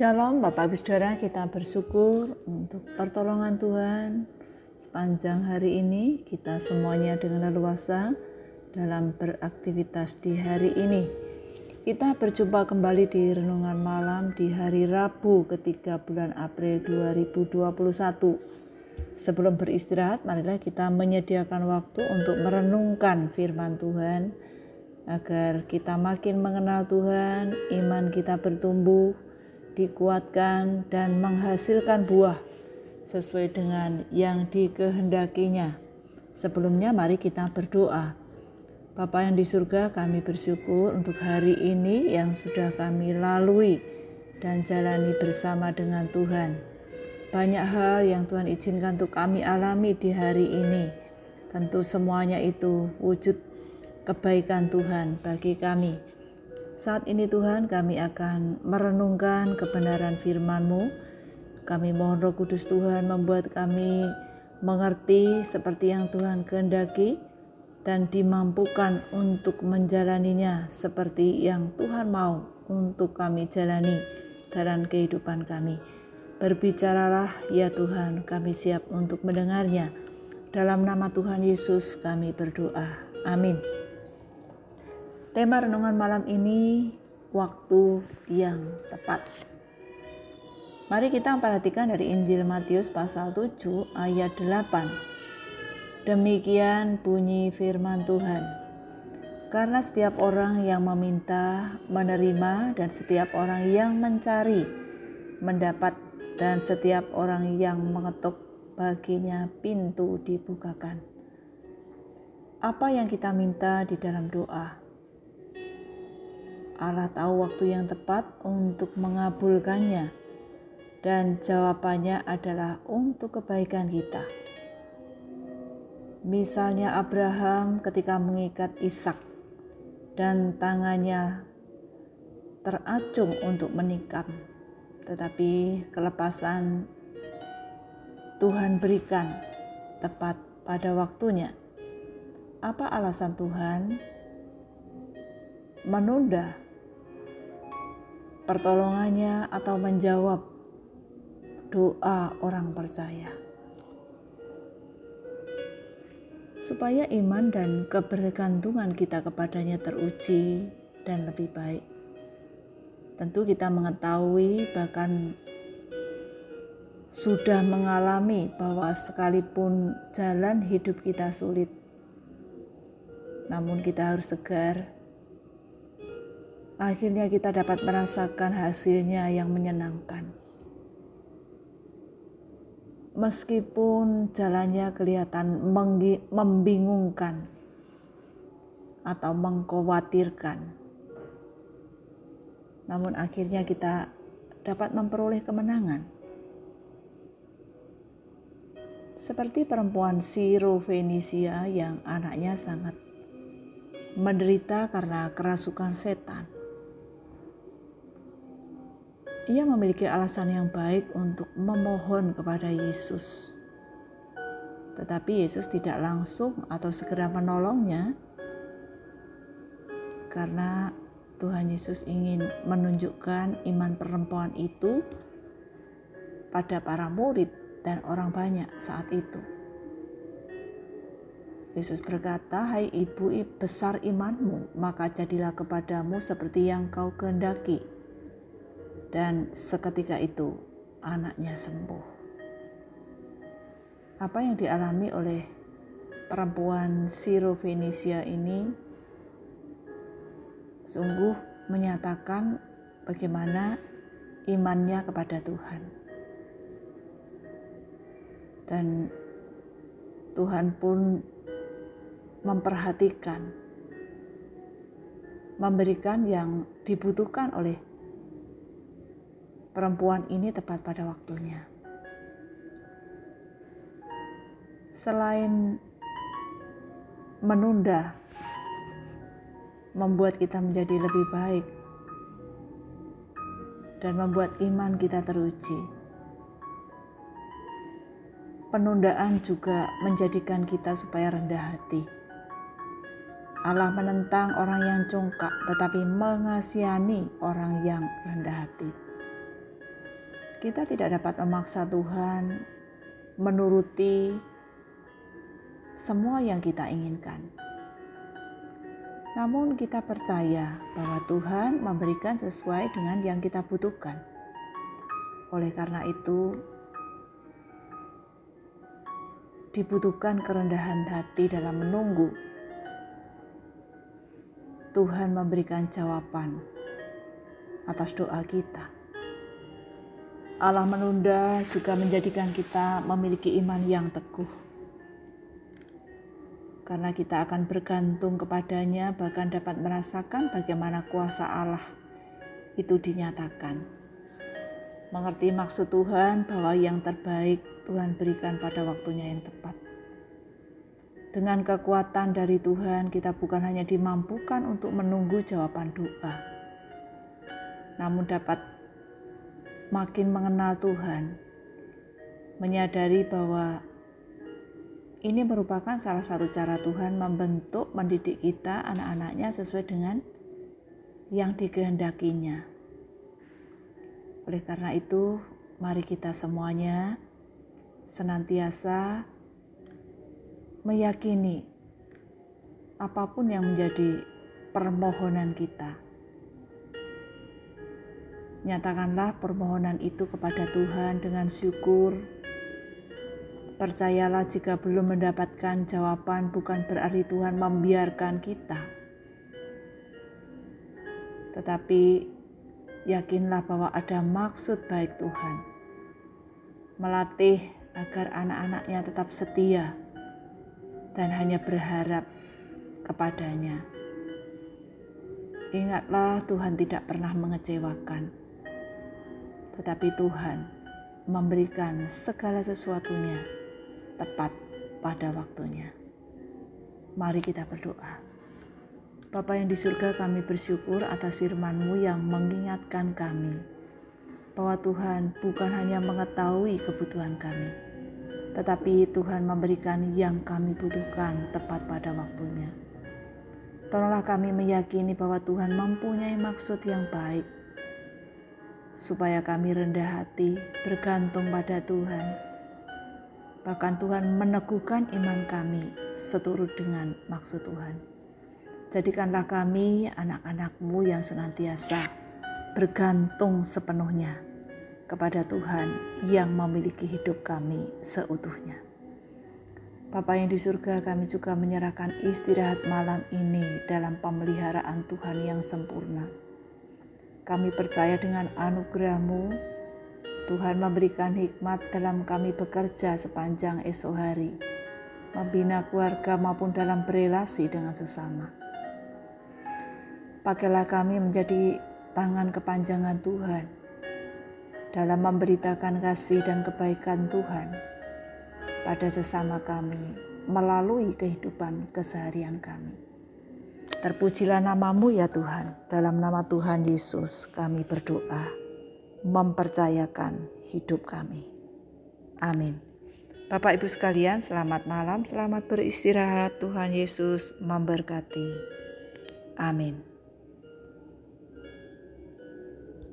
Shalom Bapak Ibu Saudara kita bersyukur untuk pertolongan Tuhan sepanjang hari ini kita semuanya dengan leluasa dalam beraktivitas di hari ini. Kita berjumpa kembali di renungan malam di hari Rabu ketiga bulan April 2021. Sebelum beristirahat, marilah kita menyediakan waktu untuk merenungkan firman Tuhan agar kita makin mengenal Tuhan, iman kita bertumbuh, dikuatkan dan menghasilkan buah sesuai dengan yang dikehendakinya. Sebelumnya mari kita berdoa. Bapa yang di surga kami bersyukur untuk hari ini yang sudah kami lalui dan jalani bersama dengan Tuhan. Banyak hal yang Tuhan izinkan untuk kami alami di hari ini. Tentu semuanya itu wujud kebaikan Tuhan bagi kami saat ini Tuhan kami akan merenungkan kebenaran firman-Mu. Kami mohon Roh Kudus Tuhan membuat kami mengerti seperti yang Tuhan kehendaki dan dimampukan untuk menjalaninya seperti yang Tuhan mau untuk kami jalani dalam kehidupan kami. Berbicaralah ya Tuhan, kami siap untuk mendengarnya. Dalam nama Tuhan Yesus kami berdoa. Amin. Tema renungan malam ini waktu yang tepat. Mari kita perhatikan dari Injil Matius pasal 7 ayat 8. Demikian bunyi firman Tuhan. Karena setiap orang yang meminta menerima dan setiap orang yang mencari mendapat dan setiap orang yang mengetuk baginya pintu dibukakan. Apa yang kita minta di dalam doa? Allah tahu waktu yang tepat untuk mengabulkannya, dan jawabannya adalah untuk kebaikan kita. Misalnya, Abraham ketika mengikat Ishak, dan tangannya teracung untuk menikam, tetapi kelepasan Tuhan berikan tepat pada waktunya. Apa alasan Tuhan menunda pertolongannya atau menjawab doa orang percaya. Supaya iman dan kebergantungan kita kepadanya teruji dan lebih baik. Tentu kita mengetahui bahkan sudah mengalami bahwa sekalipun jalan hidup kita sulit, namun kita harus segar akhirnya kita dapat merasakan hasilnya yang menyenangkan. Meskipun jalannya kelihatan membingungkan atau mengkhawatirkan, namun akhirnya kita dapat memperoleh kemenangan. Seperti perempuan Siro Fenisia yang anaknya sangat menderita karena kerasukan setan ia memiliki alasan yang baik untuk memohon kepada Yesus. Tetapi Yesus tidak langsung atau segera menolongnya karena Tuhan Yesus ingin menunjukkan iman perempuan itu pada para murid dan orang banyak saat itu. Yesus berkata, "Hai ibu, besar imanmu, maka jadilah kepadamu seperti yang kau kehendaki." Dan seketika itu anaknya sembuh. Apa yang dialami oleh perempuan Siro Fenisia ini sungguh menyatakan bagaimana imannya kepada Tuhan. Dan Tuhan pun memperhatikan, memberikan yang dibutuhkan oleh perempuan ini tepat pada waktunya. Selain menunda, membuat kita menjadi lebih baik, dan membuat iman kita teruji. Penundaan juga menjadikan kita supaya rendah hati. Allah menentang orang yang congkak, tetapi mengasihani orang yang rendah hati. Kita tidak dapat memaksa Tuhan menuruti semua yang kita inginkan. Namun, kita percaya bahwa Tuhan memberikan sesuai dengan yang kita butuhkan. Oleh karena itu, dibutuhkan kerendahan hati dalam menunggu. Tuhan memberikan jawaban atas doa kita. Allah menunda juga menjadikan kita memiliki iman yang teguh. Karena kita akan bergantung kepadanya, bahkan dapat merasakan bagaimana kuasa Allah itu dinyatakan. Mengerti maksud Tuhan bahwa yang terbaik Tuhan berikan pada waktunya yang tepat. Dengan kekuatan dari Tuhan, kita bukan hanya dimampukan untuk menunggu jawaban doa, namun dapat makin mengenal Tuhan, menyadari bahwa ini merupakan salah satu cara Tuhan membentuk, mendidik kita, anak-anaknya sesuai dengan yang dikehendakinya. Oleh karena itu, mari kita semuanya senantiasa meyakini apa pun yang menjadi permohonan kita Nyatakanlah permohonan itu kepada Tuhan dengan syukur. Percayalah jika belum mendapatkan jawaban bukan berarti Tuhan membiarkan kita. Tetapi yakinlah bahwa ada maksud baik Tuhan. Melatih agar anak-anaknya tetap setia dan hanya berharap kepadanya. Ingatlah Tuhan tidak pernah mengecewakan tetapi Tuhan memberikan segala sesuatunya tepat pada waktunya. Mari kita berdoa. Bapa yang di surga kami bersyukur atas firman-Mu yang mengingatkan kami bahwa Tuhan bukan hanya mengetahui kebutuhan kami, tetapi Tuhan memberikan yang kami butuhkan tepat pada waktunya. Tolonglah kami meyakini bahwa Tuhan mempunyai maksud yang baik supaya kami rendah hati, bergantung pada Tuhan. Bahkan Tuhan meneguhkan iman kami seturut dengan maksud Tuhan. Jadikanlah kami anak-anakmu yang senantiasa bergantung sepenuhnya kepada Tuhan yang memiliki hidup kami seutuhnya. Bapa yang di surga kami juga menyerahkan istirahat malam ini dalam pemeliharaan Tuhan yang sempurna kami percaya dengan anugerah-Mu, Tuhan memberikan hikmat dalam kami bekerja sepanjang esok hari, membina keluarga maupun dalam berelasi dengan sesama. Pakailah kami menjadi tangan kepanjangan Tuhan dalam memberitakan kasih dan kebaikan Tuhan pada sesama kami melalui kehidupan keseharian kami. Terpujilah namamu ya Tuhan. Dalam nama Tuhan Yesus kami berdoa. Mempercayakan hidup kami. Amin. Bapak Ibu sekalian selamat malam. Selamat beristirahat. Tuhan Yesus memberkati. Amin.